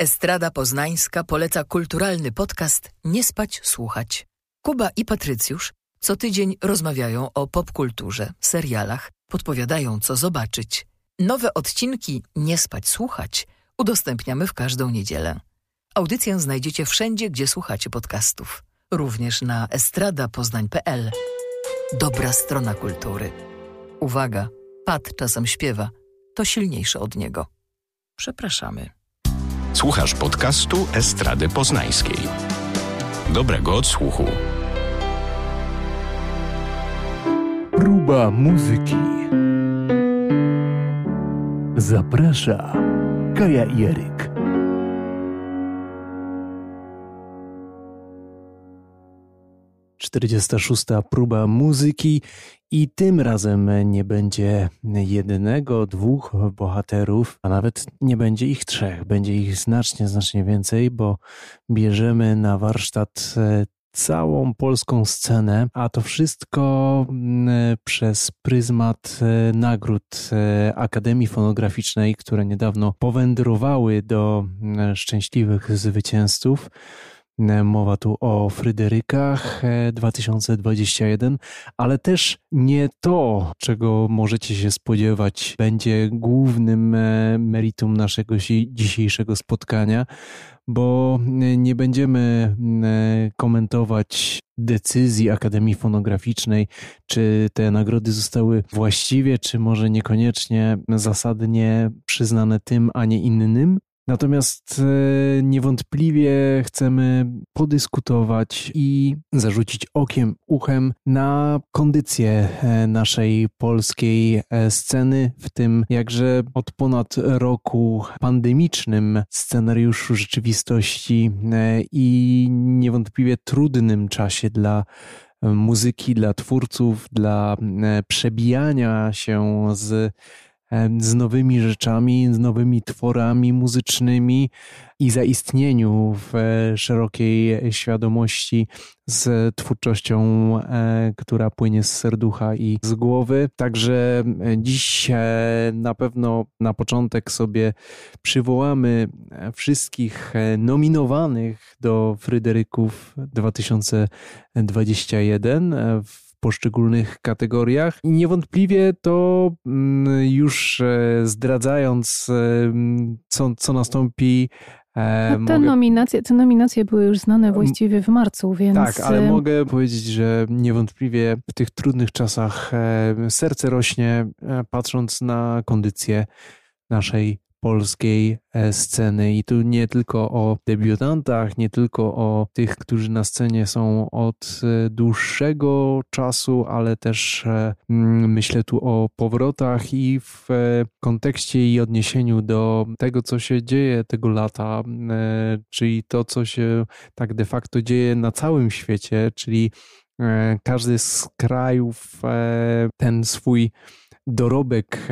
Estrada Poznańska poleca kulturalny podcast Nie spać, słuchać. Kuba i Patrycjusz co tydzień rozmawiają o popkulturze, serialach, podpowiadają co zobaczyć. Nowe odcinki Nie spać, słuchać udostępniamy w każdą niedzielę. Audycję znajdziecie wszędzie, gdzie słuchacie podcastów. Również na estradapoznań.pl. Dobra strona kultury. Uwaga, Pat czasem śpiewa. To silniejsze od niego. Przepraszamy. Słuchasz podcastu Estrady Poznańskiej. Dobrego odsłuchu. Próba muzyki. Zaprasza Kaja i Eryk. Czterdziesta szósta próba muzyki i tym razem nie będzie jednego, dwóch bohaterów, a nawet nie będzie ich trzech. Będzie ich znacznie, znacznie więcej, bo bierzemy na warsztat e, całą polską scenę, a to wszystko mm, przez pryzmat e, nagród e, Akademii Fonograficznej, które niedawno powędrowały do mm, szczęśliwych zwycięzców. E, mowa tu o Fryderykach 2021, ale też nie to, czego możecie się spodziewać, będzie głównym meritum naszego dzisiejszego spotkania, bo nie będziemy komentować decyzji Akademii Fonograficznej, czy te nagrody zostały właściwie, czy może niekoniecznie zasadnie przyznane tym, a nie innym. Natomiast e, niewątpliwie chcemy podyskutować i zarzucić okiem, uchem na kondycję e, naszej polskiej e, sceny, w tym jakże od ponad roku pandemicznym scenariuszu rzeczywistości i niewątpliwie trudnym czasie dla muzyki, dla twórców, dla przebijania się z z nowymi rzeczami, z nowymi tworami muzycznymi i zaistnieniu w e, szerokiej świadomości z twórczością, e, która płynie z serducha i z głowy. Także e, dziś na pewno na początek sobie przywołamy wszystkich nominowanych do Fryderyków 2021 w poszczególnych kategoriach. I niewątpliwie to mm, już e, zdradzając, e, co, co nastąpi e, no te, mogę... nominacje, te nominacje były już znane właściwie w marcu, więc. Tak, ale mogę powiedzieć, że niewątpliwie w tych trudnych czasach serce rośnie, patrząc na kondycję naszej polskiej e, sceny. I tu nie tylko o debiutantach, nie tylko o tych, którzy na scenie są od e, dłuższego czasu, ale też e, mm, myślę tu o powrotach i w kontekście i odniesieniu do tego, co się dzieje tego lata, czyli to, co się tak de facto dzieje na całym świecie, czyli każdy z krajów ten swój dorobek,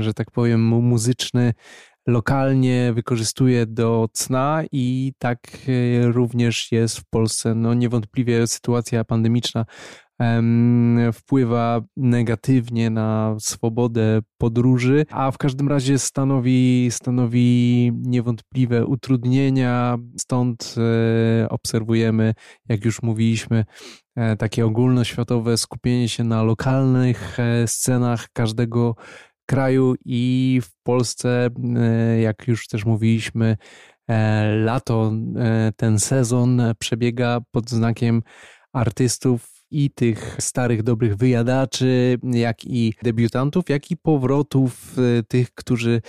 że tak powiem, muzyczny lokalnie wykorzystuje do cna i tak e, również jest w Polsce. No niewątpliwie sytuacja pandemiczna wpływa negatywnie na swobodę podróży, a w każdym razie stanowi, stanowi niewątpliwe utrudnienia. Stąd e, obserwujemy, jak już mówiliśmy, e, takie ogólnoświatowe skupienie się na lokalnych e, scenach każdego kraju i w Polsce, jak już też mówiliśmy, lato, ten sezon przebiega pod znakiem artystów i tych starych, dobrych wyjadaczy, jak i debiutantów, jak i powrotów e, tych, którzy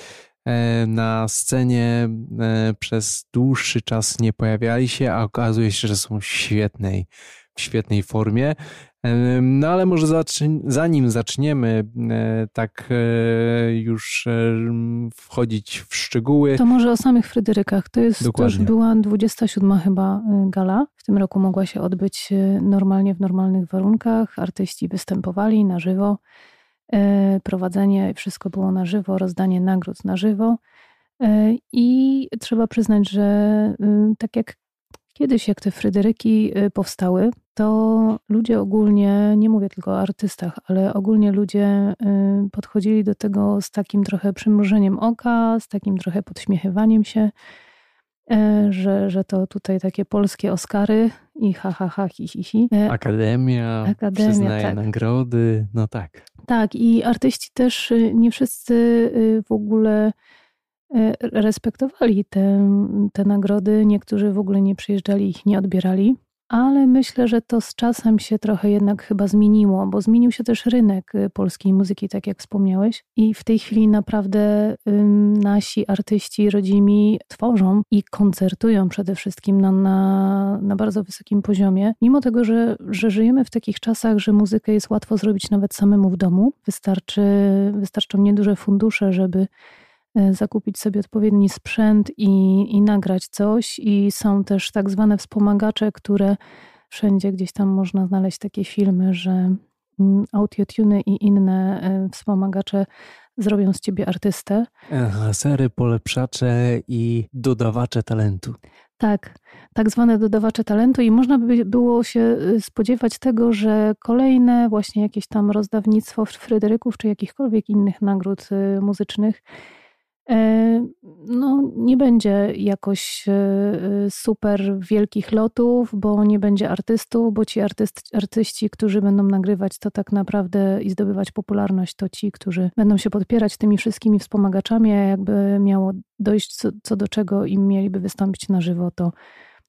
e, na scenie e, przez dłuższy czas nie pojawiali się, a okazuje się, że są w świetnej, w świetnej formie. No ale może zanim zaczniemy e, tak e, już e, wchodzić w szczegóły. To może o samych Fryderykach. To jest Dokładnie. to już była 27 chyba gala. W tym roku mogła się odbyć normalnie w normalnych warunkach. Artyści występowali na żywo. Prowadzenie, wszystko było na żywo, rozdanie nagród na żywo. I trzeba przyznać, że tak jak kiedyś, jak te Fryderyki powstały, to ludzie ogólnie, nie mówię tylko o artystach, ale ogólnie ludzie y, podchodzili do tego z takim trochę przymrużeniem oka, z takim trochę podśmiechywaniem się, e, że, że to tutaj takie polskie Oscary i ha, ha, ha, hi, hi, hi. Akademia, Akademia przyznaje tak. nagrody, no tak. Tak i artyści też y, nie wszyscy y, w ogóle y, respektowali te, te nagrody, niektórzy w ogóle nie przyjeżdżali, ich nie odbierali ale myślę, że to z czasem się trochę jednak chyba zmieniło, bo zmienił się też rynek y, polskiej muzyki, tak jak wspomniałeś. I w tej chwili naprawdę nasi artyści rodzimi tworzą i koncertują przede wszystkim na, na, na bardzo wysokim poziomie. Mimo tego, że, że żyjemy w takich czasach, że muzykę jest łatwo zrobić nawet samemu w domu, wystarczy, wystarczą nieduże fundusze, żeby E, zakupić sobie odpowiedni sprzęt i, i nagrać coś. I są też tak zwane wspomagacze, które wszędzie gdzieś tam można znaleźć takie filmy, że mm, audiotuny i inne e, wspomagacze zrobią z ciebie artystę. Lasery, polepszacze i dodawacze talentu. Tak, tak zwane dodawacze talentu i można by było się y, spodziewać tego, że kolejne właśnie jakieś tam rozdawnictwo Fryderyków czy jakichkolwiek innych nagród y, muzycznych E, no, nie będzie jakoś e, super wielkich lotów, bo nie będzie artystów, bo ci artyst, artyści, którzy będą nagrywać to tak naprawdę i zdobywać popularność, to ci, którzy będą się podpierać tymi wszystkimi wspomagaczami, a jakby miało dojść co, co do czego im mieliby wystąpić na żywo, to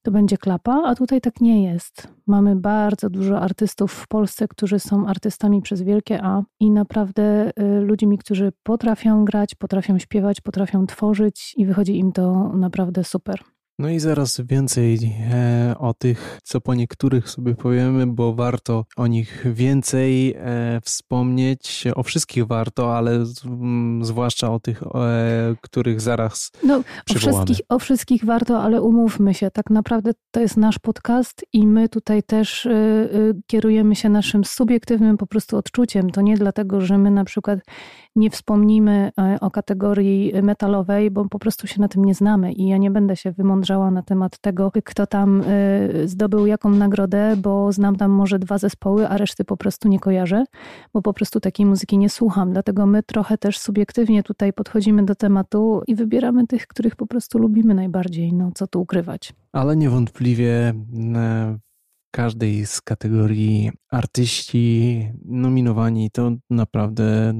to będzie klapa, a tutaj tak nie jest. Mamy bardzo dużo artystów w Polsce, którzy są artystami przez wielkie A i naprawdę y, ludźmi, którzy potrafią grać, potrafią śpiewać, potrafią tworzyć i wychodzi im to naprawdę super. No i zaraz więcej e, o tych, co po niektórych sobie powiemy, bo warto o nich więcej e, wspomnieć. O wszystkich warto, ale mm, zwłaszcza o tych, e, których zaraz no, o wszystkich, o wszystkich warto, ale umówmy się, tak naprawdę to jest nasz podcast i my tutaj też kierujemy się naszym subiektywnym po prostu odczuciem. To nie dlatego, że my na przykład nie wspomnimy o kategorii metalowej, bo po prostu się na tym nie znamy i ja nie będę się wymądrzała na temat tego, kto tam e, zdobył jaką nagrodę, bo znam tam może dwa zespoły, a reszty po prostu nie kojarzę, bo po prostu takiej muzyki nie słucham. Dlatego my trochę też subiektywnie tutaj podchodzimy do tematu i wybieramy tych, których po prostu lubimy najbardziej. No co tu ukrywać. Ale niewątpliwie e, każdej z kategorii artyści nominowani to naprawdę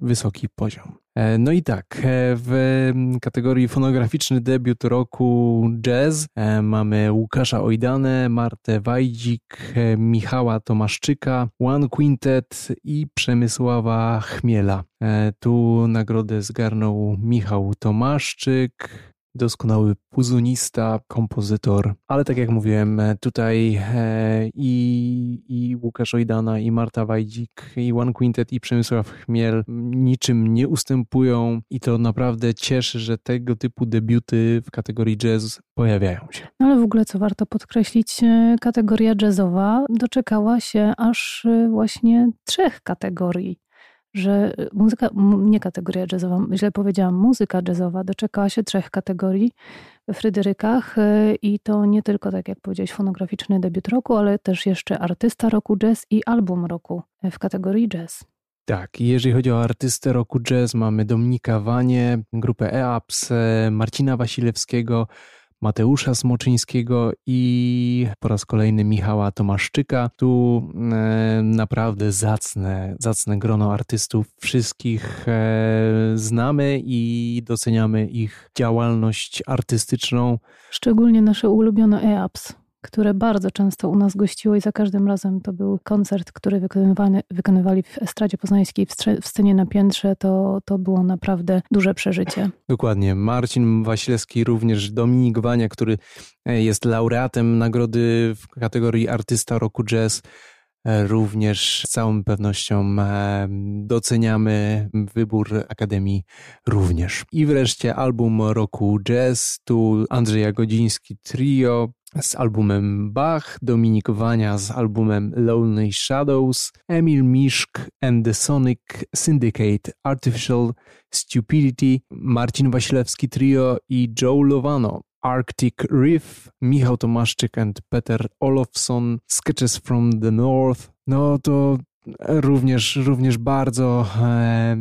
wysoki poziom. E, no i tak, e, w kategorii fonograficzny debiut roku jazz e, mamy Łukasza Ojdanę, Martę Wajdzik, Michała Tomaszczyka, One Quintet i Przemysława Chmiela. Tu nagrodę zgarnął Michał Tomaszczyk, doskonały puzunista, kompozytor, ale tak jak mówiłem, e, tutaj e, i, i Łukasz Ojdana, i Marta Wajdzik, i One Quintet, i Przemysław Chmiel niczym nie ustępują. I to naprawdę cieszy, że tego typu debiuty w kategorii jazz pojawiają się. No ale w ogóle, co warto podkreślić, e, kategoria jazzowa doczekała się aż właśnie trzech kategorii że muzyka, nie kategoria jazzowa, źle powiedziałam, muzyka jazzowa doczekała się trzech kategorii we Fryderykach e, i to nie tylko, tak jak powiedziałeś, fonograficzny debiut roku, ale też jeszcze artysta roku jazz i album roku w kategorii jazz. Tak, jeżeli chodzi o artystę roku jazz, mamy Dominika Wanie, grupę EAPS, e, Marcina Wasilewskiego, Mateusza Smoczyńskiego i po raz kolejny Michała Tomaszczyka. Tu e, naprawdę zacne, zacne grono artystów. Wszystkich e, znamy i doceniamy ich działalność artystyczną. Szczególnie nasze ulubione EAPS które bardzo często u nas gościło i za każdym razem to był koncert, który wykonywany, wykonywali w Estradzie Poznańskiej w scenie na piętrze, to, to było naprawdę duże przeżycie. Dokładnie. Marcin Wasilewski, również Dominik Wania, który e, jest laureatem nagrody w kategorii Artysta Roku Jazz. E, również z całą pewnością e, doceniamy wybór Akademii również. I wreszcie album roku jazz, tu Andrzej Jagodziński Trio, z albumem Bach, Dominik Wania z albumem Lonely Shadows, Emil Miszk and the Sonic Syndicate Artificial Stupidity, Marcin Wasilewski Trio i Joe Lovano Arctic Reef, Michał Tomaszczyk and Peter Olofsson, Sketches from the North. No to również, również bardzo e,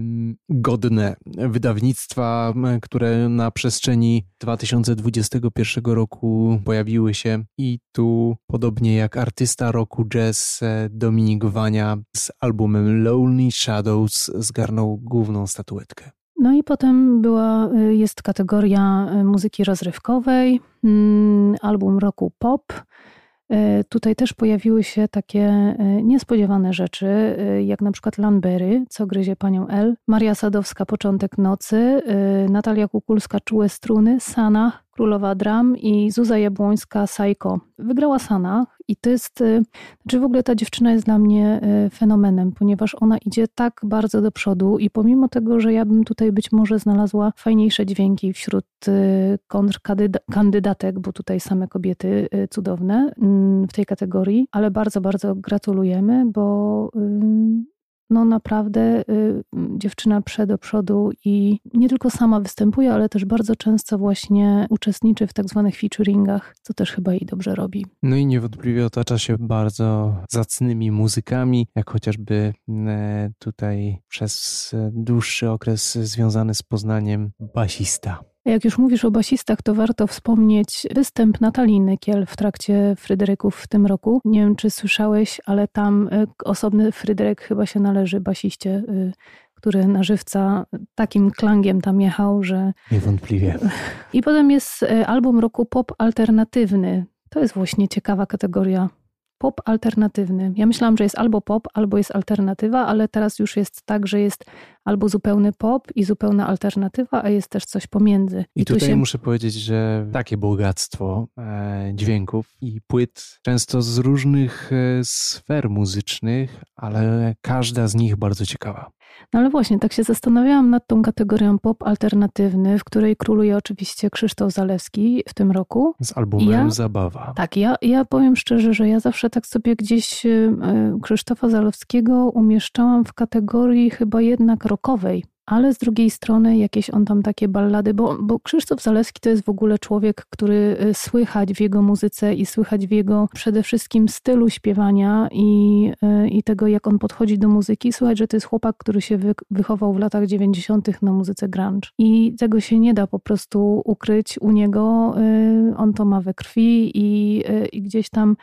godne wydawnictwa, które na przestrzeni 2021 roku pojawiły się i tu podobnie jak artysta roku jazz e, Dominik Wania z albumem Lonely Shadows zgarnął główną statuetkę. No i potem była, y, jest kategoria y, muzyki rozrywkowej, mm, album roku pop. Y, tutaj też pojawiły się takie niespodziewane rzeczy, jak na przykład Lanbery, co gryzie panią L, Maria Sadowska, Początek nocy, Natalia Kukulska, Czułe struny, Sana, Królowa Dram i Zuza Jabłońska, Sajko. Wygrała Sana i to jest, y, znaczy w ogóle ta dziewczyna jest dla mnie y, fenomenem, ponieważ ona idzie tak bardzo do przodu i pomimo tego, że ja bym tutaj być może znalazła fajniejsze dźwięki wśród y, kontrkandydatek, bo tutaj same kobiety cudowne mm, w tej kategorii, ale bardzo, bardzo gratulujemy, bo no naprawdę y, dziewczyna przed do przodu i nie tylko sama występuje, ale też bardzo często właśnie uczestniczy w tak zwanych featuringach, co też chyba jej dobrze robi. No i niewątpliwie otacza się bardzo zacnymi muzykami, jak chociażby e, tutaj przez dłuższy okres związany z Poznaniem basista. Jak już mówisz o basistach, to warto wspomnieć występ Natalii Nykiel w trakcie Fryderyków w tym roku. Nie wiem, czy słyszałeś, ale tam e, osobny Fryderyk chyba się należy basiście, e, który na żywca takim klangiem tam jechał, że... Niewątpliwie. I potem jest e, album roku pop alternatywny. To jest właśnie ciekawa kategoria pop alternatywny. Ja myślałam, że jest albo pop, albo jest alternatywa, ale teraz już jest tak, że jest albo zupełny pop i zupełna alternatywa, a jest też coś pomiędzy. I, I tutaj się... muszę powiedzieć, że takie bogactwo e, dźwięków i płyt, często z różnych e, sfer muzycznych, ale każda z nich bardzo ciekawa. No ale właśnie, tak się zastanawiałam nad tą kategorią pop alternatywny, w której króluje oczywiście Krzysztof Zalewski w tym roku. Z albumem ja, Zabawa. Tak, ja, ja powiem szczerze, że ja zawsze tak sobie gdzieś e, Krzysztofa Zalewskiego umieszczałam w kategorii chyba jednak rockowej ale z drugiej strony jakieś on tam takie ballady, bo, bo Krzysztof Zaleski to jest w ogóle człowiek, który y, słychać w jego muzyce i słychać w jego przede wszystkim stylu śpiewania i, y, i tego, jak on podchodzi do muzyki. Słychać, że to jest chłopak, który się wy, wychował w latach 90. na muzyce grunge. I tego się nie da po prostu ukryć u niego. Y, on to ma we krwi i, i gdzieś tam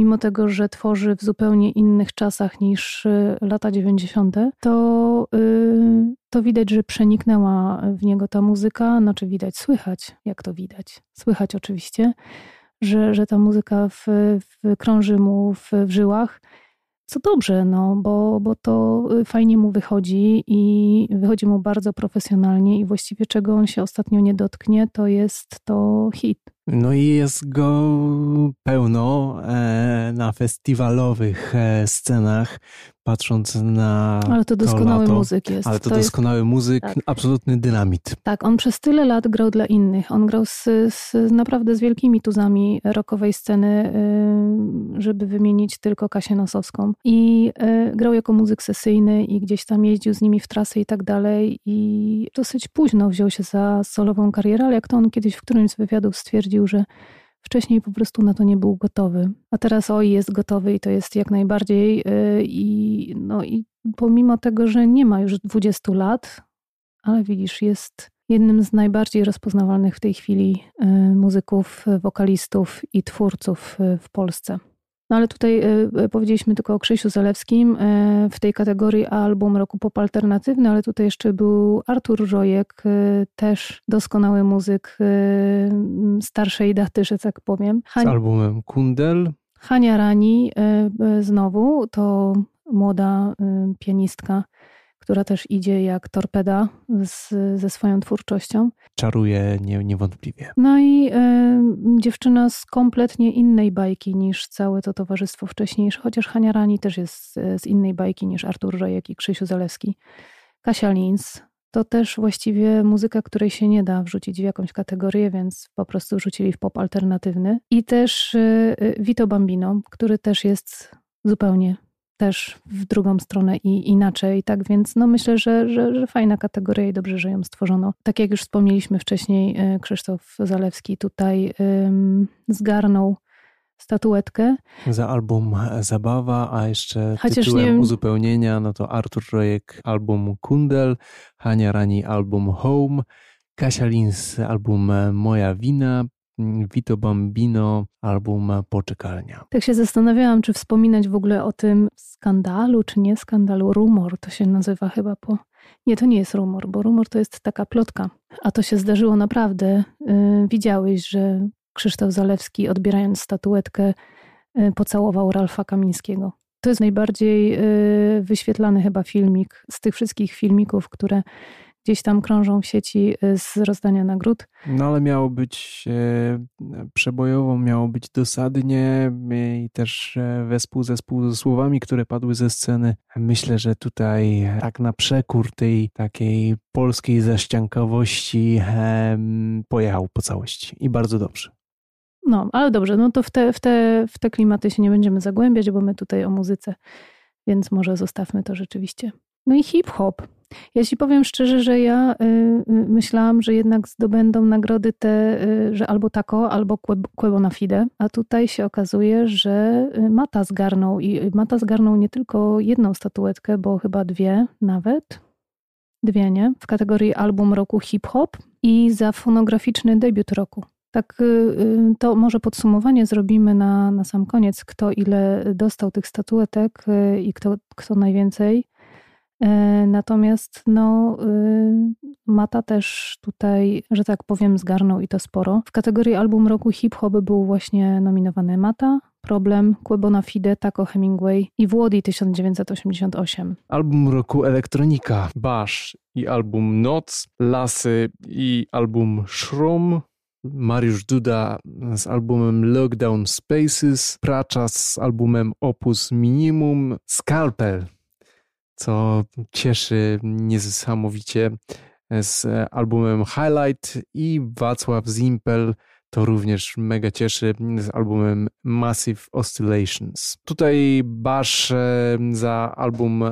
mimo tego, że tworzy w zupełnie innych czasach niż y, lata 90., to, y, to widać, że przeniknęła w niego ta muzyka, znaczy widać, słychać, jak to widać. Słychać oczywiście, że, że ta muzyka w, w krąży mu w, w żyłach. Co dobrze, no, bo, bo to fajnie mu wychodzi i wychodzi mu bardzo profesjonalnie i właściwie czego on się ostatnio nie dotknie, to jest to hit. No i jest go pełno e, na festiwalowych e, scenach patrząc na. Ale to doskonały to muzyk jest. Ale to, to doskonały jest... muzyk, tak. absolutny dynamit. Tak, on przez tyle lat grał dla innych. On grał z, z naprawdę z wielkimi tuzami rockowej sceny, y, żeby wymienić tylko Kasię Nosowską. I y, grał jako muzyk sesyjny i gdzieś tam jeździł z nimi w trasy i tak dalej. I dosyć późno wziął się za solową karierę, ale jak to on kiedyś w którymś z wywiadów stwierdził, że Wcześniej po prostu na to nie był gotowy, a teraz oj jest gotowy i to jest jak najbardziej. Y, I, no, i pomimo tego, że nie ma już 20 lat, ale widzisz, jest jednym z najbardziej rozpoznawalnych w tej chwili y, muzyków, wokalistów i twórców y, w Polsce. No ale tutaj e, e, powiedzieliśmy tylko o Krzysiu Zalewskim e, w tej kategorii album roku pop alternatywny, ale tutaj jeszcze był Artur Rojek, też doskonały muzyk starszej daty, że tak powiem. Han... Z albumem Kundel. Hania Rani znowu, to młoda pianistka która też idzie jak torpeda z, ze swoją twórczością. Czaruje nie, niewątpliwie. No i y, dziewczyna z kompletnie innej bajki niż całe to towarzystwo wcześniejsze, chociaż Hania Rani też jest z, z innej bajki niż Artur Rojek i Krzysiu Zalewski. Kasia Lins, to też właściwie muzyka, której się nie da wrzucić w jakąś kategorię, więc po prostu wrzucili w pop alternatywny. I też y, Vito Bambino, który też jest zupełnie też w drugą stronę i inaczej, tak więc no myślę, że, że, że fajna kategoria i dobrze, że ją stworzono. Tak jak już wspomnieliśmy wcześniej, e, Krzysztof Zalewski tutaj um, zgarnął statuetkę. Za album Zabawa, a jeszcze Chociaż tytułem nie... uzupełnienia, no to Artur Rojek album Kundel, Hania Rani album Home, Kasia Lins album Moja Wina, Vito Bambino, album Poczekalnia. Tak się zastanawiałam, czy wspominać w ogóle o tym skandalu, czy nie skandalu. Rumor to się nazywa chyba po. Nie, to nie jest rumor, bo rumor to jest taka plotka. A to się zdarzyło naprawdę. Yy, widziałeś, że Krzysztof Zalewski, odbierając statuetkę, yy, pocałował Ralfa Kamińskiego. To jest najbardziej yy, wyświetlany chyba filmik z tych wszystkich filmików, które gdzieś tam krążą w sieci y, z rozdania nagród. No ale miało być e, przebojowo, miało być dosadnie i też e, wespół zespół ze słowami, które padły ze sceny. Myślę, że tutaj tak na przekór tej takiej polskiej zaściankowości e, pojechał po całości i bardzo dobrze. No, ale dobrze, no to w te, w, te, w te klimaty się nie będziemy zagłębiać, bo my tutaj o muzyce, więc może zostawmy to rzeczywiście. No i hip-hop. Ja ci powiem szczerze, że ja y, y, myślałam, że jednak zdobędą nagrody te, y, że albo Tako, albo Quebo na Fide, a tutaj się okazuje, że Mata zgarnął i Mata zgarnął nie tylko jedną statuetkę, bo chyba dwie nawet, dwie, nie? W kategorii album roku hip-hop i za fonograficzny debiut roku. Tak, to może podsumowanie zrobimy na, na sam koniec, kto ile dostał tych statuetek i kto, kto najwięcej. E, natomiast no, y, Mata też tutaj, że tak powiem, zgarnął i to sporo. W kategorii album roku hip-hop był właśnie nominowany Mata, Problem, Quebona Fide, Taco Hemingway i Włody 1988. Album roku Elektronika, Bash i album Noc, Lasy i album Shroom, Mariusz Duda z albumem Lockdown Spaces, Pracza z albumem Opus Minimum, Scalpel co cieszy niesamowicie z albumem Highlight i Wacław Zimpel to również mega cieszy z albumem Massive Oscillations. Tutaj Bash za album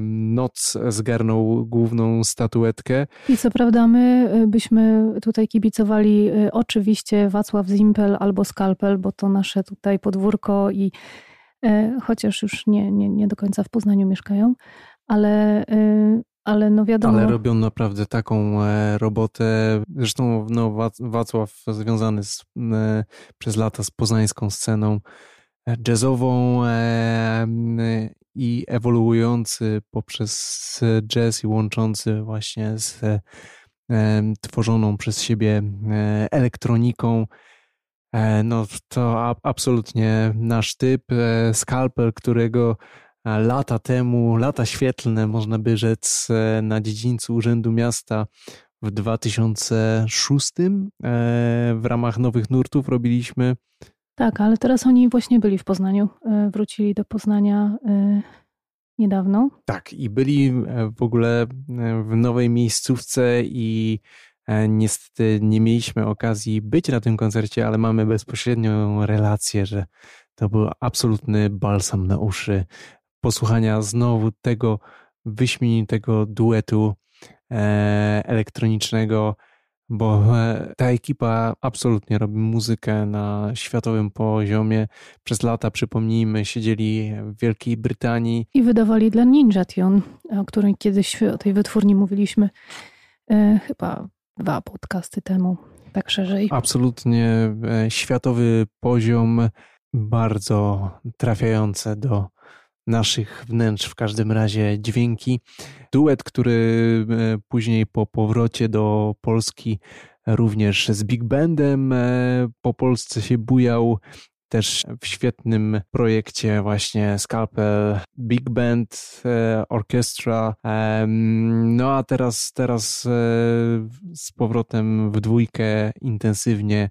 Noc zgarnął główną statuetkę. I co prawda my e, byśmy tutaj kibicowali e, oczywiście Wacław Zimpel albo Skalpel, bo to nasze tutaj podwórko i e, chociaż już nie, nie, nie do końca w Poznaniu mieszkają, ale, y, ale no wiadomo. Ale robią naprawdę taką e, robotę. Zresztą no, Wacław związany z, e, przez lata z poznańską sceną e, jazzową i ewoluujący poprzez jazz i łączący właśnie z tworzoną przez siebie elektroniką. No to absolutnie nasz typ. Skalpel, którego lata temu, lata świetlne, można by rzec, e, na dziedzińcu Urzędu Miasta w 2006 e, w ramach Nowych Nurtów robiliśmy. Tak, ale teraz oni właśnie byli w Poznaniu. E, wrócili do Poznania niedawno. Tak, i byli w ogóle w nowej miejscówce i niestety nie mieliśmy okazji być na tym koncercie, ale mamy bezpośrednią relację, że to był absolutny balsam na uszy posłuchania znowu tego wyśmienitego duetu e, elektronicznego, bo e, ta ekipa absolutnie robi muzykę na światowym poziomie. Przez lata, przypomnijmy, siedzieli w Wielkiej Brytanii. I wydawali dla Ninja Tune, o której kiedyś o tej wytwórni mówiliśmy e, chyba dwa podcasty temu, tak szerzej. Absolutnie światowy poziom, bardzo trafiające do naszych wnętrz, w każdym razie dźwięki. Duet, który e, później po powrocie do Polski również z Big Bandem e, po Polsce się bujał. Też w świetnym projekcie właśnie Scalpel Big Band e, Orchestra. No a teraz, teraz z powrotem w dwójkę intensywnie E,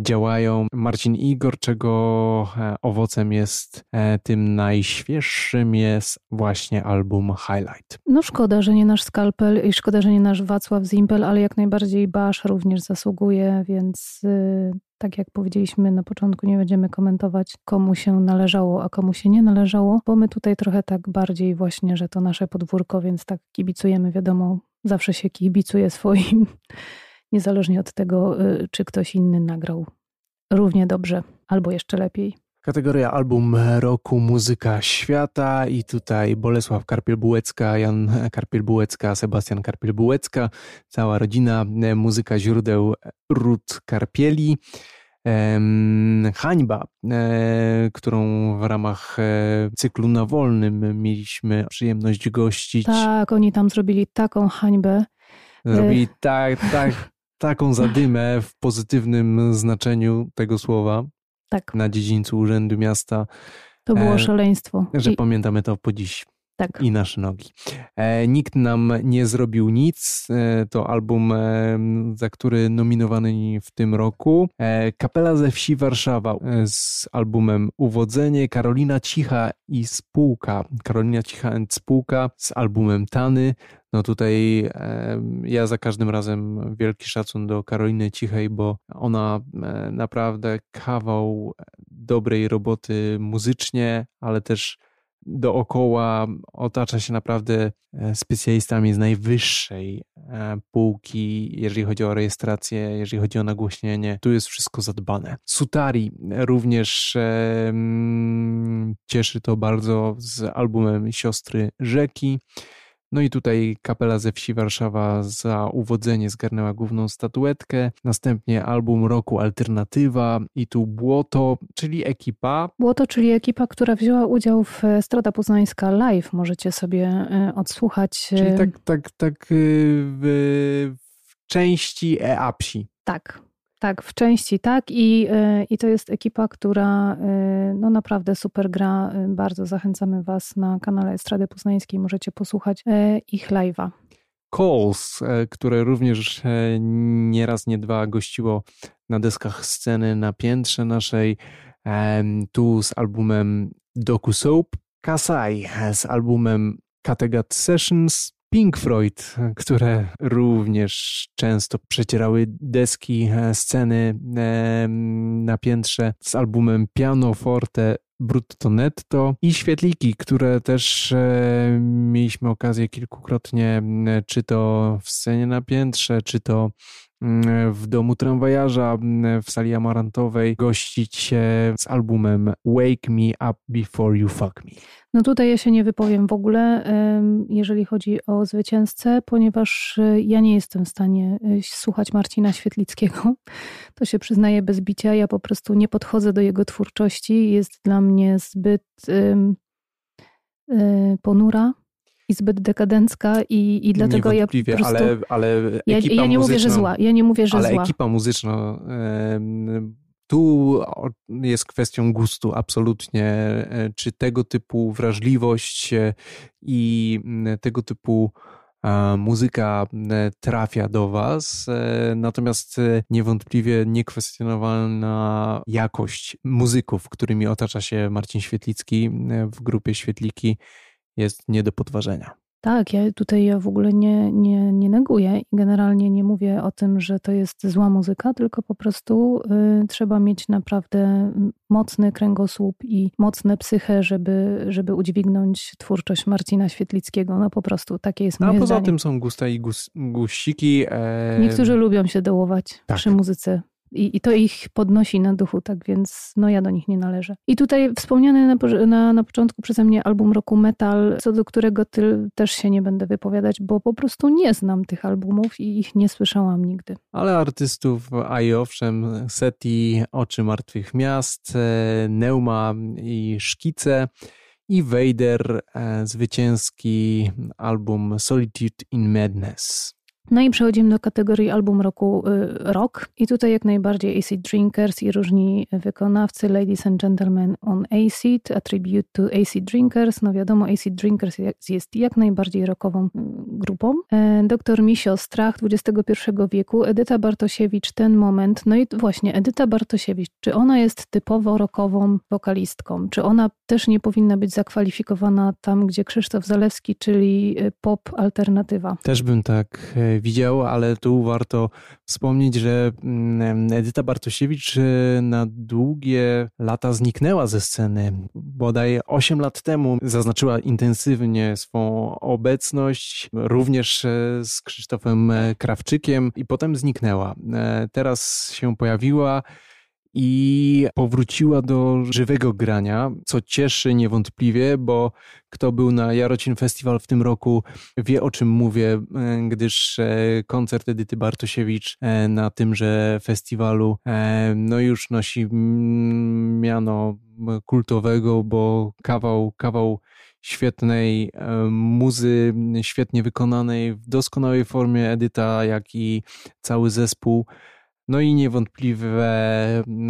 działają. Marcin Igor, czego e, owocem jest e, tym najświeższym jest właśnie album Highlight. No szkoda, że nie nasz Skalpel i szkoda, że nie nasz Wacław Zimpel, ale jak najbardziej Basz również zasługuje, więc tak jak powiedzieliśmy na początku, nie będziemy komentować, komu się należało, a komu się nie należało, bo my tutaj trochę tak bardziej właśnie, że to nasze podwórko, więc tak kibicujemy, wiadomo, zawsze się kibicuje swoim niezależnie od tego, y, czy ktoś inny nagrał równie dobrze. albo jeszcze lepiej. Kategoria album roku Muzyka Świata i tutaj Bolesław Karpiel-Bułecka, Jan Karpiel-Bułecka, Sebastian Karpiel-Bułecka, cała rodzina, e, muzyka źródeł Rut Karpieli. Hańba, e, którą w ramach e, cyklu na wolnym mieliśmy przyjemność gościć. Tak, oni tam zrobili taką hańbę. Zrobili tak, tak, taką zadymę w pozytywnym znaczeniu tego słowa tak. na dziedzińcu Urzędu Miasta. To było e, szaleństwo. Że I... pamiętamy to po dziś. Tak. I nasze nogi. E, nikt nam nie zrobił nic. E, to album, e, za który nominowany w tym roku. Kapela ze wsi Warszawa z albumem Uwodzenie. Karolina Cicha i Spółka. Karolina Cicha and Spółka z albumem Tany. No tutaj ja za każdym razem wielki szacun do Karoliny Cichej, bo ona naprawdę kawał dobrej roboty muzycznie, ale też dookoła otacza się naprawdę e, specjalistami z najwyższej półki, jeżeli chodzi o rejestrację, jeżeli chodzi o nagłośnienie. Tu jest wszystko zadbane. Sutari również cieszy to bardzo z albumem Siostry Rzeki. No i tutaj kapela ze wsi Warszawa za uwodzenie zgarnęła główną statuetkę. Następnie album roku Alternatywa i tu Błoto, czyli ekipa. Błoto, czyli ekipa, która wzięła udział w Strada Poznańska Live. Możecie sobie e, odsłuchać. E, czyli tak, tak, tak e, w, w części EAPSI. Tak, tak, w części tak i, y, i to jest ekipa, która y, no naprawdę super gra. Y, bardzo zachęcamy Was na kanale Estrady Poznańskiej, możecie posłuchać ich live'a. Calls, które również nieraz, nie dwa gościło na deskach sceny na piętrze naszej, tu z albumem Doku Soap, Kasai z albumem Kattegat Sessions, Pink Floyd, które również często przecierały deski, e, sceny e, na piętrze z albumem Piano Forte Brutto Netto i świetliki, które też e, mieliśmy okazję kilkukrotnie, czy to w scenie na piętrze, czy to w domu tramwajarza w sali amarantowej gościć się z albumem Wake Me Up Before You Fuck Me. No tutaj ja się nie wypowiem w ogóle, jeżeli chodzi o zwycięzcę, ponieważ e, ja nie jestem w stanie e, słuchać Marcina Świetlickiego. To się przyznaję bez bicia. Ja po prostu nie podchodzę do jego twórczości. Jest dla mnie zbyt e, ponura i zbyt dekadencka i, i dlatego ja po prostu... ale, ale ja, ja nie mówię, że zła. Ja nie mówię, że ale zła. ekipa muzyczna tu jest kwestią gustu absolutnie, e, czy tego typu wrażliwość e, i tego typu muzyka trafia do Was, e, natomiast niewątpliwie niekwestionowalna jakość muzyków, którymi otacza się Marcin Świetlicki w grupie Świetliki jest nie do podważenia. Tak, ja tutaj ja w ogóle nie, nie, nie neguję i generalnie nie mówię o tym, że to jest zła muzyka, tylko po prostu y, trzeba mieć naprawdę mocny kręgosłup i mocne psychę, żeby, żeby udźwignąć twórczość Marcina Świetlickiego. No po prostu takie jest no, moje A poza zdanie. tym są gusta i gus, guściki. E... Niektórzy lubią się dołować tak. przy muzyce i, I, to ich podnosi na duchu, tak więc no ja do nich nie należę. I tutaj wspomniany na, na, na początku przeze mnie album roku Metal, co do którego ty, też się nie będę wypowiadać, bo po prostu nie znam tych albumów i ich nie słyszałam nigdy. Ale artystów, a i owszem, Seti, Oczy Martwych Miast, e, Neuma i Szkice i Vader, e, zwycięski album Solitude in Madness. No i przechodzimy do kategorii album roku y, rock i tutaj jak najbardziej Acid Drinkers i różni wykonawcy Ladies and Gentlemen on Acid, A Tribute to Acid Drinkers. No wiadomo, Acid Drinkers jest jak najbardziej rockową y, grupą. E, doktor Misio, Strach XXI wieku, Edyta Bartosiewicz, Ten Moment. No i właśnie Edyta Bartosiewicz, czy ona jest typowo rockową wokalistką? Czy ona też nie powinna być zakwalifikowana tam, gdzie Krzysztof Zalewski, czyli y, pop alternatywa? Też bym tak e, widział, ale tu warto wspomnieć, że mm, Edyta Bartosiewicz y, na długie lata zniknęła ze sceny. Bodaj 8 lat temu zaznaczyła intensywnie swą obecność, również e, z Krzysztofem e, Krawczykiem i potem zniknęła. E, teraz się pojawiła i powróciła do żywego grania, co cieszy niewątpliwie, bo kto był na Jarocin Festival w tym roku wie o czym mówię, e, gdyż e, koncert Edyty Bartosiewicz e, na tymże festiwalu no już nosi miano kultowego, bo kawał, kawał świetnej muzy, świetnie wykonanej, w doskonałej formie. Edyta, jak i cały zespół no i niewątpliwe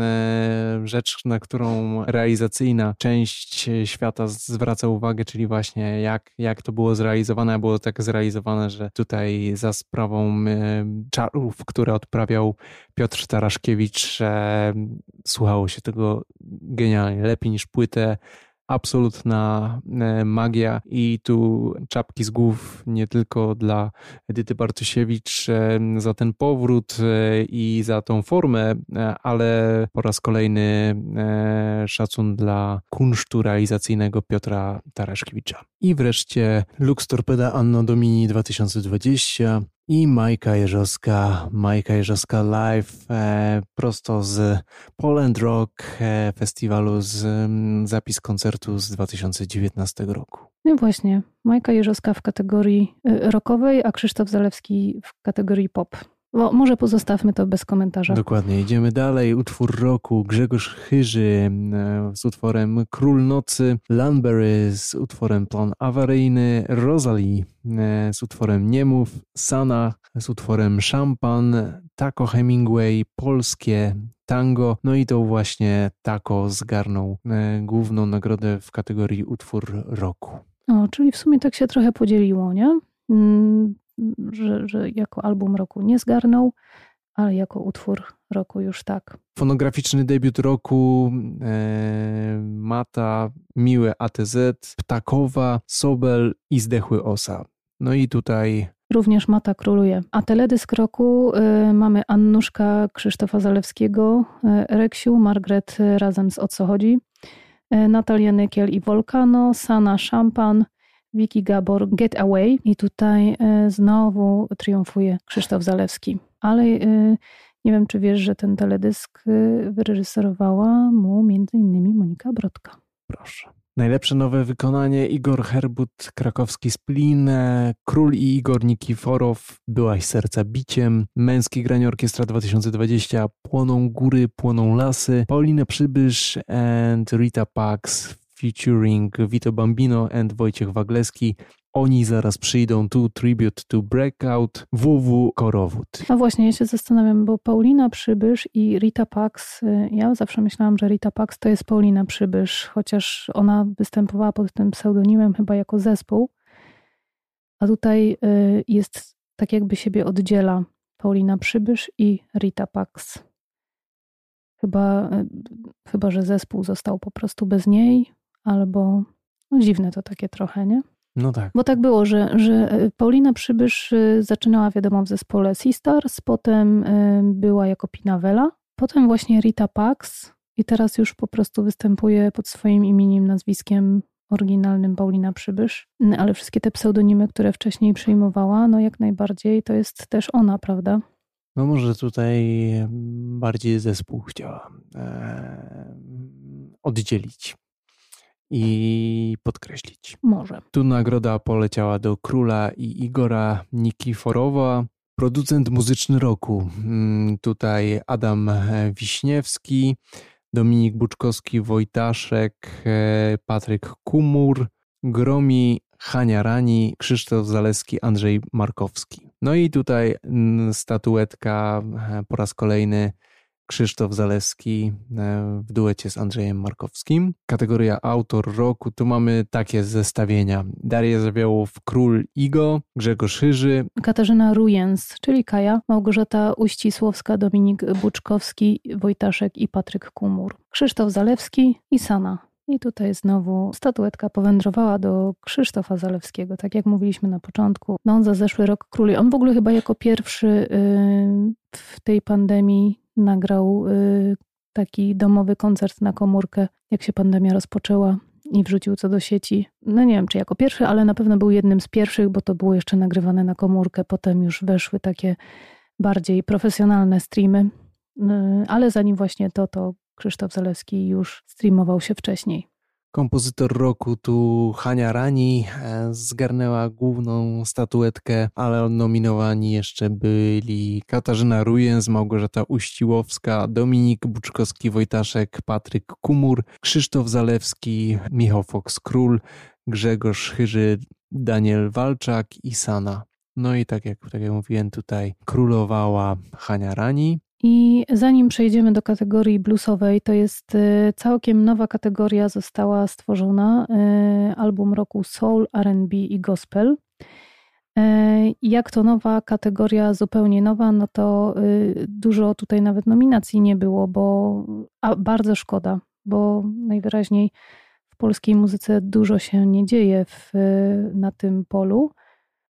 e, rzecz, na którą realizacyjna część świata zwraca uwagę, czyli właśnie jak, jak to było zrealizowane. Było tak zrealizowane, że tutaj za sprawą e, czarów, które odprawiał Piotr Taraszkiewicz, słuchało się tego genialnie, lepiej niż płytę absolutna e, magia i tu czapki z głów nie tylko dla Edyty Bartusiewicz e, za ten powrót e, i za tą formę, ale po raz kolejny szacun dla kunsztu realizacyjnego Piotra Taraszkiewicza. I wreszcie Lux Torpeda Anno Domini 2020 i Majka Jerzowska, Majka Jerzowska live e, prosto z Poland Rock e, festiwalu z m, zapis koncertu z 2019 roku. No właśnie, Majka Jerzowska w kategorii e, rockowej, a Krzysztof Zalewski w kategorii pop. No, może pozostawmy to bez komentarza. Dokładnie, idziemy dalej. Utwór roku Grzegorz Chyży e, z utworem Król Nocy, Lanbury z utworem Plan Awaryjny, Rosalie e, z utworem Niemów, Sana z utworem Szampan, Taco Hemingway, polskie tango, no i to właśnie Taco zgarnął e, główną nagrodę w kategorii utwór roku. O, czyli w sumie tak się trochę podzieliło, nie? Że, że jako album roku nie zgarnął, ale jako utwór roku już tak. Fonograficzny debiut roku e, Mata, Miłe ATZ, Ptakowa, Sobel i Zdechły Osa. No i tutaj Również Mata króluje. A teledysk roku y, mamy Annuszka Krzysztofa Zalewskiego, y, Reksiu, Margaret razem z O co chodzi, y, Natalia Nykiel i Volcano, Sana Szampan, Wiki Gabor Get Away i tutaj e, znowu triumfuje Krzysztof Zalewski. Ale e, nie wiem, czy wiesz, że ten teledysk e, wyreżyserowała mu między innymi Monika Brodka. Proszę. Najlepsze nowe wykonanie Igor Herbut, krakowski Splin, Król i Igor Nikiforow, Byłaś serca biciem, Męski granie orkiestra 2020, Płoną góry, płoną lasy, Paulina Przybysz and Rita Pax featuring Vito Bambino and Wojciech Wagleski. Oni zaraz przyjdą tu, Tribute to Breakout, WW Korowód. No właśnie, ja się zastanawiam, bo Paulina Przybysz i Rita Pax, y, ja zawsze myślałam, że Rita Pax to jest Paulina Przybysz, chociaż ona występowała pod tym pseudonimem chyba jako zespół, a tutaj y, jest tak jakby siebie oddziela Paulina Przybysz i Rita Pax. Chyba, y, chyba, że zespół został po prostu bez niej, albo no dziwne to takie trochę, nie? No tak. Bo tak było, że, że e, Paulina Przybysz e, zaczynała wiadomo w zespole Sistars, potem e, była jako Pinawela, potem właśnie Rita Pax i teraz już po prostu występuje pod swoim imieniem, nazwiskiem oryginalnym Paulina Przybysz, ale wszystkie te pseudonimy, które wcześniej przyjmowała, no jak najbardziej to jest też ona, prawda? No może tutaj bardziej zespół chciała e, oddzielić i podkreślić. Może. Tu nagroda poleciała do króla i Igora Nikiforowa. Producent muzyczny roku. Mm, tutaj Adam Wiśniewski, Dominik Buczkowski, Wojtaszek, e, Patryk Kumur, Gromi, Hania Rani, Krzysztof Zaleski, Andrzej Markowski. No i tutaj mm, statuetka e, po raz kolejny Krzysztof Zaleski e, w duecie z Andrzejem Markowskim. Kategoria autor roku, tu mamy takie zestawienia. Daria Zawiołow, Król Igo, Grzegorz Chyży. Katarzyna Rujens, czyli Kaja, Małgorzata Uścisłowska, Dominik Buczkowski, Wojtaszek i Patryk Kumur. Krzysztof Zalewski i Sana. I tutaj znowu statuetka powędrowała do Krzysztofa Zalewskiego, tak jak mówiliśmy na początku. No on za zeszły rok króli. On w ogóle chyba jako pierwszy yy, w tej pandemii nagrał y, taki domowy koncert na komórkę, jak się pandemia rozpoczęła i wrzucił co do sieci. No nie wiem, czy jako pierwszy, ale na pewno był jednym z pierwszych, bo to było jeszcze nagrywane na komórkę. Potem już weszły takie bardziej profesjonalne streamy. ale zanim właśnie to, to Krzysztof Zalewski już streamował się wcześniej. Kompozytor roku tu Hania Rani e, zgarnęła główną statuetkę, ale nominowani jeszcze byli Katarzyna Rujens, Małgorzata Uściłowska, Dominik Buczkowski-Wojtaszek, Patryk Kumur, Krzysztof Zalewski, Michał Fox-Król, Grzegorz Chyży, Daniel Walczak i Sana. No i tak jak, tak jak mówiłem, tutaj królowała Hania Rani. I zanim przejdziemy do kategorii bluesowej, to jest y, całkiem nowa kategoria, została stworzona. Y, album roku Soul, RB i Gospel. Y, jak to nowa kategoria, zupełnie nowa, no to dużo tutaj nawet nominacji nie było, bo a bardzo szkoda, bo najwyraźniej w polskiej muzyce dużo się nie dzieje w, na tym polu.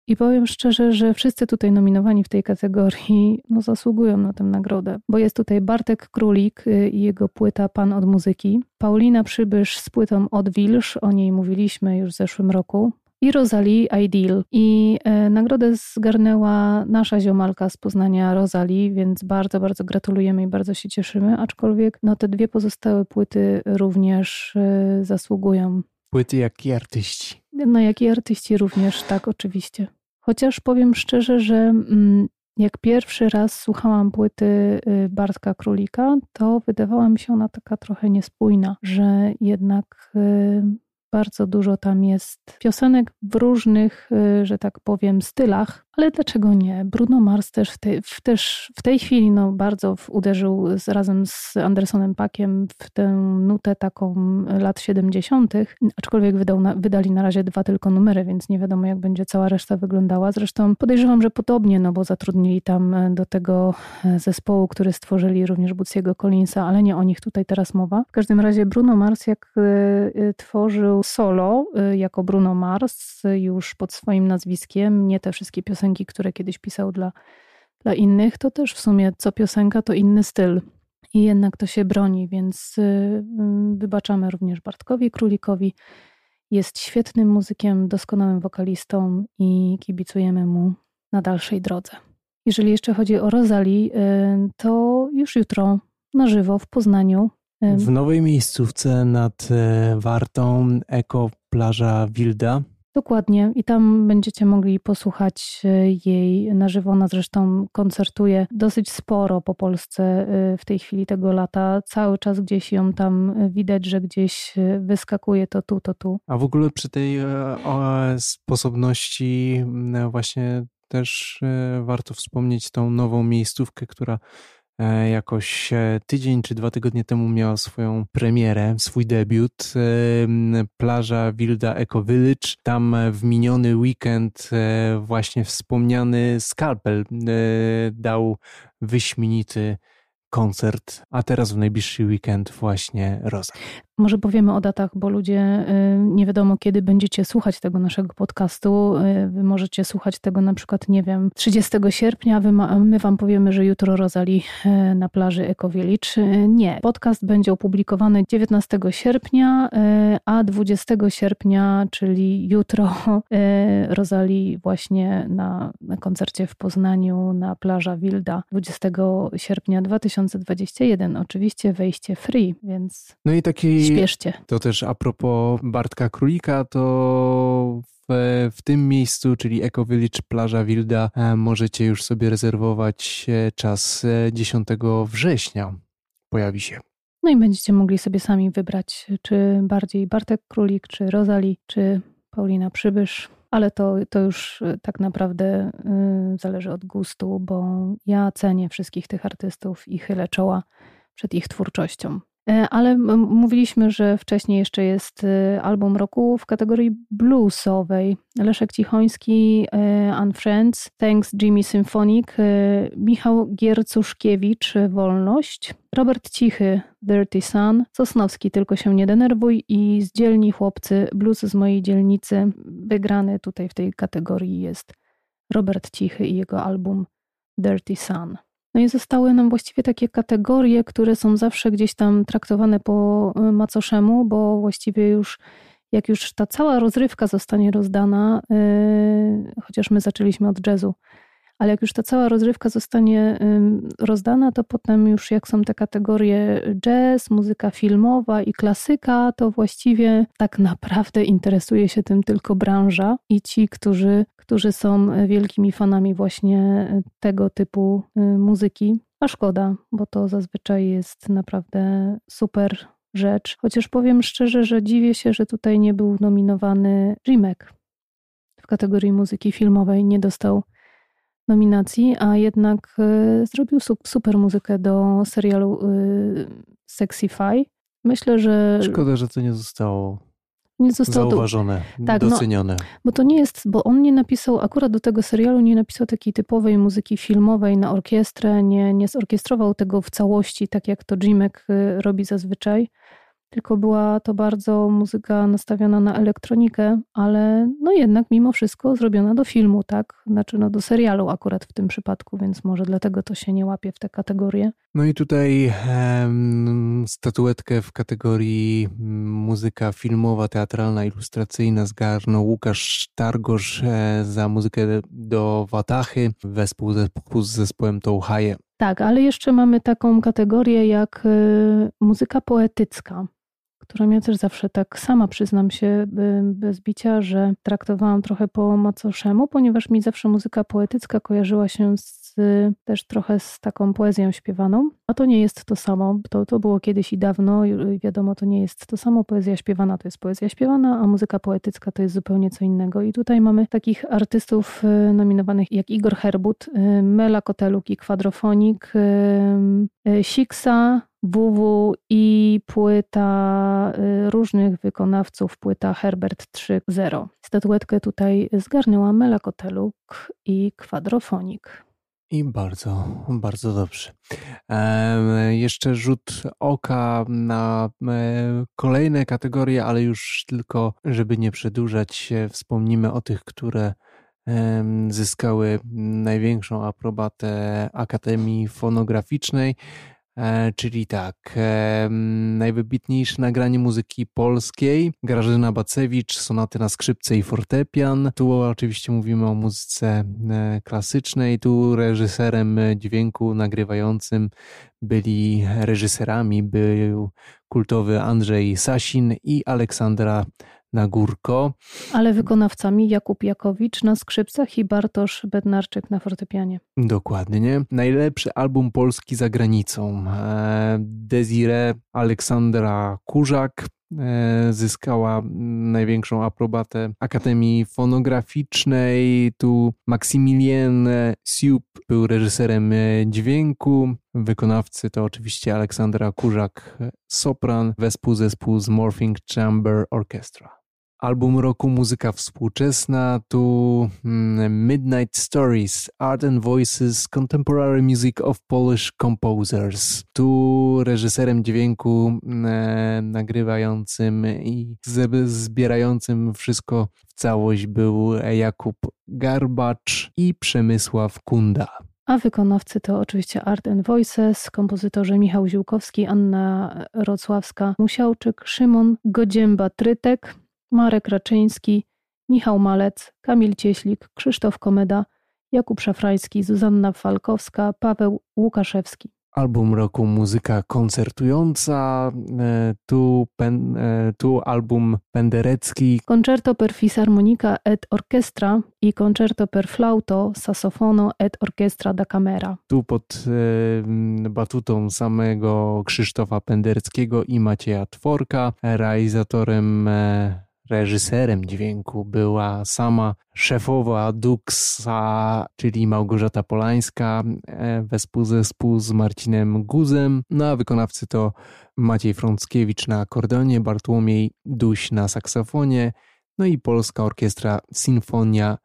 I powiem szczerze, że wszyscy tutaj nominowani w tej kategorii no, zasługują na tę nagrodę, bo jest tutaj Bartek Królik y, i jego płyta Pan od muzyki, Paulina Przybysz z płytą Od Wilż, o niej mówiliśmy już w zeszłym roku, i Rosalie Ideal. I e, nagrodę zgarnęła nasza ziomalka z Poznania Rosalie, więc bardzo, bardzo gratulujemy i bardzo się cieszymy, aczkolwiek no, te dwie pozostałe płyty również e, zasługują płyty, jak i artyści. No, jak i artyści również, tak, oczywiście. Chociaż powiem szczerze, że mm, jak pierwszy raz słuchałam płyty y, Bartka Królika, to wydawała mi się ona taka trochę niespójna, że jednak y, bardzo dużo tam jest piosenek w różnych, y, że tak powiem, stylach, ale dlaczego nie? Bruno Mars też w tej, w, też w tej chwili no, bardzo uderzył z, razem z Andersonem Pakiem w tę nutę taką lat 70., aczkolwiek wydał na, wydali na razie dwa tylko numery, więc nie wiadomo jak będzie cała reszta wyglądała. Zresztą podejrzewam, że podobnie, no bo zatrudnili tam e, do tego e, zespołu, który stworzyli również Buciego Collinsa, ale nie o nich tutaj teraz mowa. W każdym razie Bruno Mars jak e, tworzył solo jako Bruno Mars już pod swoim nazwiskiem, nie te wszystkie piosenki piosenki, które kiedyś pisał dla, dla innych, to też w sumie co piosenka to inny styl. I jednak to się broni, więc y, y, wybaczamy również Bartkowi Królikowi. Jest świetnym muzykiem, doskonałym wokalistą i kibicujemy mu na dalszej drodze. Jeżeli jeszcze chodzi o Rosalie, y, to już jutro na żywo w Poznaniu. W nowej miejscówce nad Wartą Eko Plaża Wilda Dokładnie i tam będziecie mogli posłuchać e, jej na żywo. Ona zresztą koncertuje dosyć sporo po Polsce e, w tej chwili tego lata. Cały czas gdzieś ją tam widać, że gdzieś e, wyskakuje to tu, to tu. A w ogóle przy tej sposobności właśnie też warto wspomnieć tą nową miejscówkę, która E, jakoś e, tydzień czy dwa tygodnie temu miała swoją premierę, swój debiut. E, plaża Wilda Eco Village. Tam w miniony weekend właśnie wspomniany Scalpel dał wyśmienity koncert, a teraz w najbliższy weekend właśnie Rosa. Może powiemy o datach, bo ludzie y, nie wiadomo, kiedy będziecie słuchać tego naszego podcastu. Y, wy możecie słuchać tego na przykład, nie wiem, 30 sierpnia, my wam powiemy, że jutro Rozali y, na plaży Ekowielicz. Nie. Podcast będzie opublikowany 19 sierpnia, a 20 sierpnia, czyli jutro, Rozali właśnie na, na koncercie w Poznaniu na plaża Wilda 20 sierpnia 2021. Oczywiście wejście free, więc... No i taki To też a propos Bartka Królika, to w, w tym miejscu, czyli Eco Village Plaża Wilda, e, możecie już sobie rezerwować e, czas 10 e, września. Pojawi się. No i będziecie mogli sobie sami wybrać, czy bardziej Bartek Królik, czy Rozali, czy Paulina Przybysz. Ale to, to już tak naprawdę zależy od gustu, bo ja cenię wszystkich tych artystów i chylę czoła przed ich twórczością. E, ale mówiliśmy, że wcześniej jeszcze jest e, album roku w kategorii bluesowej. Leszek Cichoński, e, Unfriends, Thanks Jimmy Symphonic, Michał Giercuszkiewicz, Wolność, Robert Cichy, Dirty Sun, Sosnowski, Tylko się nie denerwuj i z dzielni chłopcy, blues z mojej dzielnicy. Wygrany tutaj w tej kategorii jest Robert Cichy i jego album Dirty Sun. No i zostały nam właściwie takie kategorie, które są zawsze gdzieś tam traktowane po y, macoszemu, bo właściwie już jak już ta cała rozrywka zostanie rozdana, yy, chociaż my zaczęliśmy od jazzu, ale jak już ta cała rozrywka zostanie rozdana, to potem już jak są te kategorie jazz, muzyka filmowa i klasyka, to właściwie tak naprawdę interesuje się tym tylko branża i ci, którzy, którzy są wielkimi fanami właśnie tego typu y, muzyki. A szkoda, bo to zazwyczaj jest naprawdę super rzecz. Chociaż powiem szczerze, że dziwię się, że tutaj nie był nominowany Rimek w kategorii muzyki filmowej. Nie dostał nominacji, a jednak zrobił super muzykę do serialu y, Sexify. Myślę, że. Szkoda, że to nie zostało nie zostało zauważone, tak, no, docenione. No, bo to nie jest, bo on nie napisał, akurat do tego serialu nie napisał takiej typowej muzyki filmowej na orkiestrę, nie, nie zorkiestrował tego w całości, tak jak to Jimek y, robi zazwyczaj tylko była to bardzo muzyka nastawiona na elektronikę, ale no jednak mimo wszystko zrobiona do filmu, tak? Znaczy no do serialu akurat w tym przypadku, więc może dlatego to się nie łapie w tę kategorię. No i tutaj um, statuetkę w kategorii muzyka filmowa, teatralna, ilustracyjna zgarnął Łukasz Targosz e, za muzykę do Watachy wespół z zespołem Touhaje. Tak, ale jeszcze mamy taką kategorię jak y, muzyka poetycka która mnie też zawsze tak sama przyznam się bez bicia, że traktowałam trochę po macoszemu, ponieważ mi zawsze muzyka poetycka kojarzyła się z, też trochę z taką poezją śpiewaną, a to nie jest to samo. To, to było kiedyś i dawno, wiadomo, to nie jest to samo. Poezja śpiewana to jest poezja śpiewana, a muzyka poetycka to jest zupełnie co innego. I tutaj mamy takich artystów y, nominowanych jak Igor Herbut, y, Mela Koteluk i Kwadrofonik, y, Siksa, WW i płyta y, różnych wykonawców, płyta Herbert 3.0. Statuetkę tutaj zgarnęła Mela Koteluk i Kwadrofonik. I bardzo, bardzo dobrze. Jeszcze rzut oka na kolejne kategorie, ale już tylko, żeby nie przedłużać, wspomnimy o tych, które zyskały największą aprobatę Akademii Fonograficznej. E, czyli tak, najwybitniejsze nagranie muzyki polskiej, Grażyna Bacewicz, sonaty na skrzypce i fortepian. Tu oczywiście mówimy o muzyce e, klasycznej, tu reżyserem dźwięku nagrywającym byli reżyserami, był kultowy Andrzej Sasin i Aleksandra na górko. Ale wykonawcami Jakub Jakowicz na skrzypcach i Bartosz Bednarczyk na fortepianie. Dokładnie. Najlepszy album polski za granicą. E, Desire Aleksandra Kurzak zyskała największą aprobatę Akademii Fonograficznej. Tu Maximilien Siup był reżyserem dźwięku. Wykonawcy to oczywiście Aleksandra Kurzak, sopran, wespół zespół z Morphing Chamber Orchestra. Album roku muzyka współczesna, tu mm, Midnight Stories, Art and Voices, Contemporary Music of Polish Composers. Tu reżyserem dźwięku e, nagrywającym i zbierającym wszystko w całość był Jakub Garbacz i Przemysław Kunda. A wykonawcy to oczywiście Art and Voices, kompozytorzy Michał Ziłkowski, Anna Rocławska, Musiałczyk, Szymon Godzięba-Trytek, Marek Raczyński, Michał Malec, Kamil Cieślik, Krzysztof Komeda, Jakub Szafrański, Zuzanna Falkowska, Paweł Łukaszewski. Album roku muzyka koncertująca, e, tu, pen, e, tu album penderecki. Concerto per fisarmonica et orchestra i Concerto per flauto, sassofono et orchestra da camera. Tu pod e, batutą samego Krzysztofa Pendereckiego i Macieja Tworka, realizatorem e, reżyserem dźwięku była sama szefowa Duxa, czyli Małgorzata Polańska, e, wespół zespół z Marcinem Guzem, no a wykonawcy to Maciej Frąckiewicz na akordeonie, Bartłomiej Duś na saksofonie, no i Polska Orkiestra Sinfonia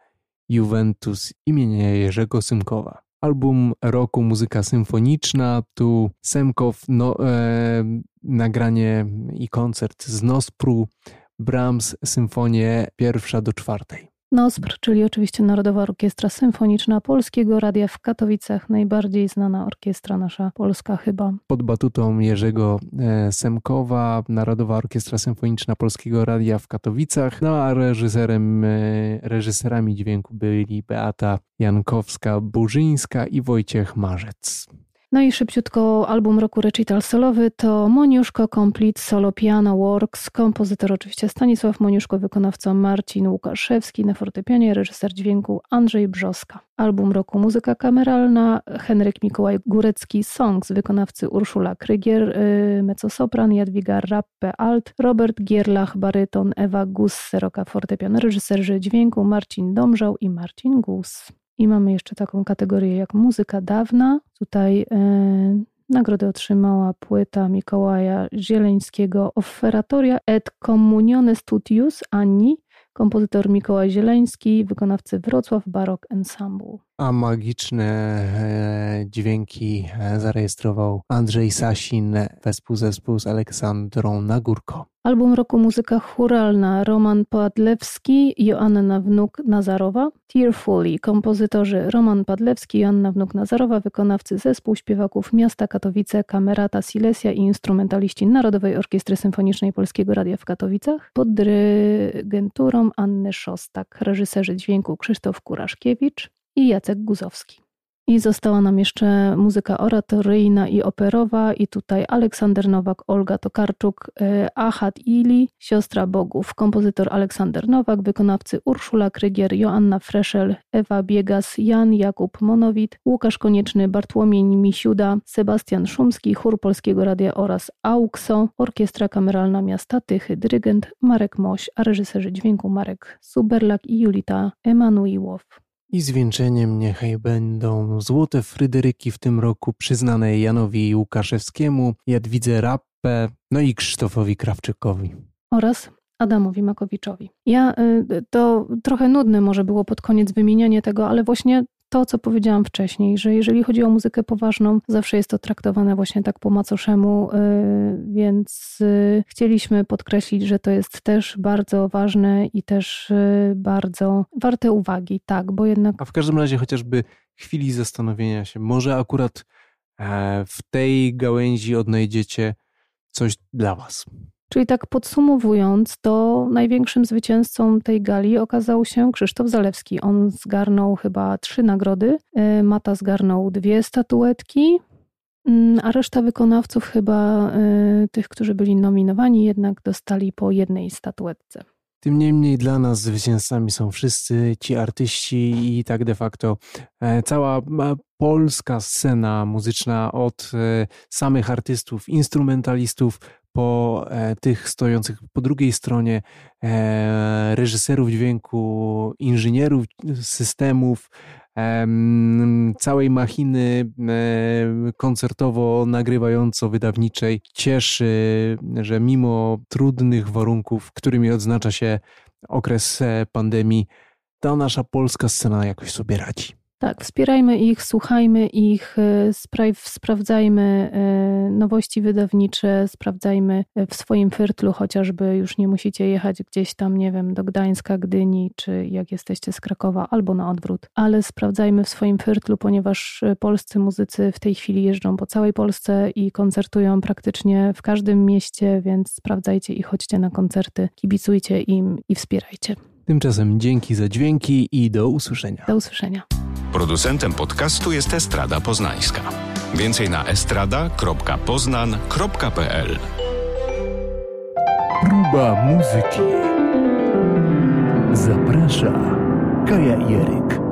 Juventus imienia Jerzego Symkowa. Album roku muzyka symfoniczna, tu Semkow, no, e, nagranie i koncert z Nospru, Brahms Symfonię pierwsza do czwartej. NOSPR, czyli oczywiście Narodowa Orkiestra Symfoniczna Polskiego Radia w Katowicach, najbardziej znana orkiestra nasza polska chyba. Pod batutą Jerzego e, Semkowa, Narodowa Orkiestra Symfoniczna Polskiego Radia w Katowicach, no a reżyserem, e, reżyserami dźwięku byli Beata Jankowska-Burzyńska i Wojciech Marzec. No i szybciutko album roku recital solowy to Moniuszko Complete Solo Piano Works. Kompozytor oczywiście Stanisław Moniuszko, wykonawca Marcin Łukaszewski, na fortepianie reżyser dźwięku Andrzej Brzoska. Album roku muzyka kameralna Henryk Mikołaj Górecki Songs, wykonawcy Urszula Krygier, yy, mezzosopran Jadwiga Rappe alt, Robert Gierlach baryton, Ewa Gus Seroka fortepian, reżyserzy dźwięku Marcin Domżał i Marcin Gus. I mamy jeszcze taką kategorię jak muzyka dawna. Tutaj e, nagrodę otrzymała płyta Mikołaja Zieleńskiego Offeratoria et Communione Studius Anni, kompozytor Mikołaj Zieleński, wykonawcy Wrocław Barok Ensemble. A magiczne e, dźwięki e, zarejestrował Andrzej Sasin, wespół zespół z Aleksandrą Nagórko. Album roku muzyka churalna Roman Padlewski, Joanna Wnuk Nazarowa, Tearfully, kompozytorzy Roman Padlewski, Joanna Wnuk Nazarowa, wykonawcy zespół śpiewaków Miasta Katowice, Kamerata Silesia i instrumentaliści Narodowej Orkiestry Symfonicznej Polskiego Radia w Katowicach, pod dyrygenturą Anny Szostak, reżyserzy dźwięku Krzysztof Kuraszkiewicz i Jacek Guzowski. I została nam jeszcze muzyka oratoryjna i operowa i tutaj Aleksander Nowak, Olga Tokarczuk, e, Ahad Ili, siostra bogów, kompozytor Aleksander Nowak, wykonawcy Urszula Krygier, Joanna Freszel, Ewa Biegas, Jan Jakub Monowit, Łukasz Konieczny, Bartłomiej Misiuda, Sebastian Szumski, Chór Polskiego Radia oraz AUKSO, Orkiestra Kameralna Miasta Tychy, dyrygent Marek Moś, a reżyserzy dźwięku Marek Suberlak i Julita Emanuiłow. I zwieńczeniem niechaj będą złote Fryderyki w tym roku przyznane Janowi Łukaszewskiemu, Jadwidze Rappe, no i Krzysztofowi Krawczykowi. Oraz Adamowi Makowiczowi. Ja, y, to trochę nudne może było pod koniec wymienianie tego, ale właśnie to, co powiedziałam wcześniej, że jeżeli chodzi o muzykę poważną, zawsze jest to traktowane właśnie tak po macoszemu, y, więc y, chcieliśmy podkreślić, że to jest też bardzo ważne i też y, bardzo warte uwagi, tak, bo jednak... A w każdym razie chociażby chwili zastanowienia się, może akurat e, w tej gałęzi odnajdziecie coś dla Was. Czyli tak podsumowując, to największym zwycięzcą tej gali okazał się Krzysztof Zalewski. On zgarnął chyba trzy nagrody. Y, Mata zgarnął dwie statuetki, mm, a reszta wykonawców, chyba y, tych, którzy byli nominowani, jednak dostali po jednej statuetce. Tym niemniej dla nas zwycięzcami są wszyscy ci artyści i tak de facto e, cała e, polska scena muzyczna od e, samych artystów, instrumentalistów po e, tych stojących po drugiej stronie e, reżyserów dźwięku, inżynierów systemów, całej machiny e, koncertowo-nagrywająco-wydawniczej cieszy, że mimo trudnych warunków, którymi odznacza się okres pandemii, ta nasza polska scena jakoś sobie radzi. Tak, wspierajmy ich, słuchajmy ich, e, sprawdzajmy e, nowości wydawnicze, sprawdzajmy e, w swoim firtlu chociażby, już nie musicie jechać gdzieś tam, nie wiem, do Gdańska, Gdyni, czy jak jesteście z Krakowa, albo na odwrót, ale sprawdzajmy w swoim firtlu, ponieważ polscy muzycy w tej chwili jeżdżą po całej Polsce i koncertują praktycznie w każdym mieście, więc sprawdzajcie i chodźcie na koncerty, kibicujcie im i wspierajcie. Tymczasem dzięki za dźwięki i do usłyszenia. Do usłyszenia. Producentem podcastu jest Estrada Poznańska. Więcej na estrada.poznan.pl Próba muzyki. Zaprasza Kaja Jeryk.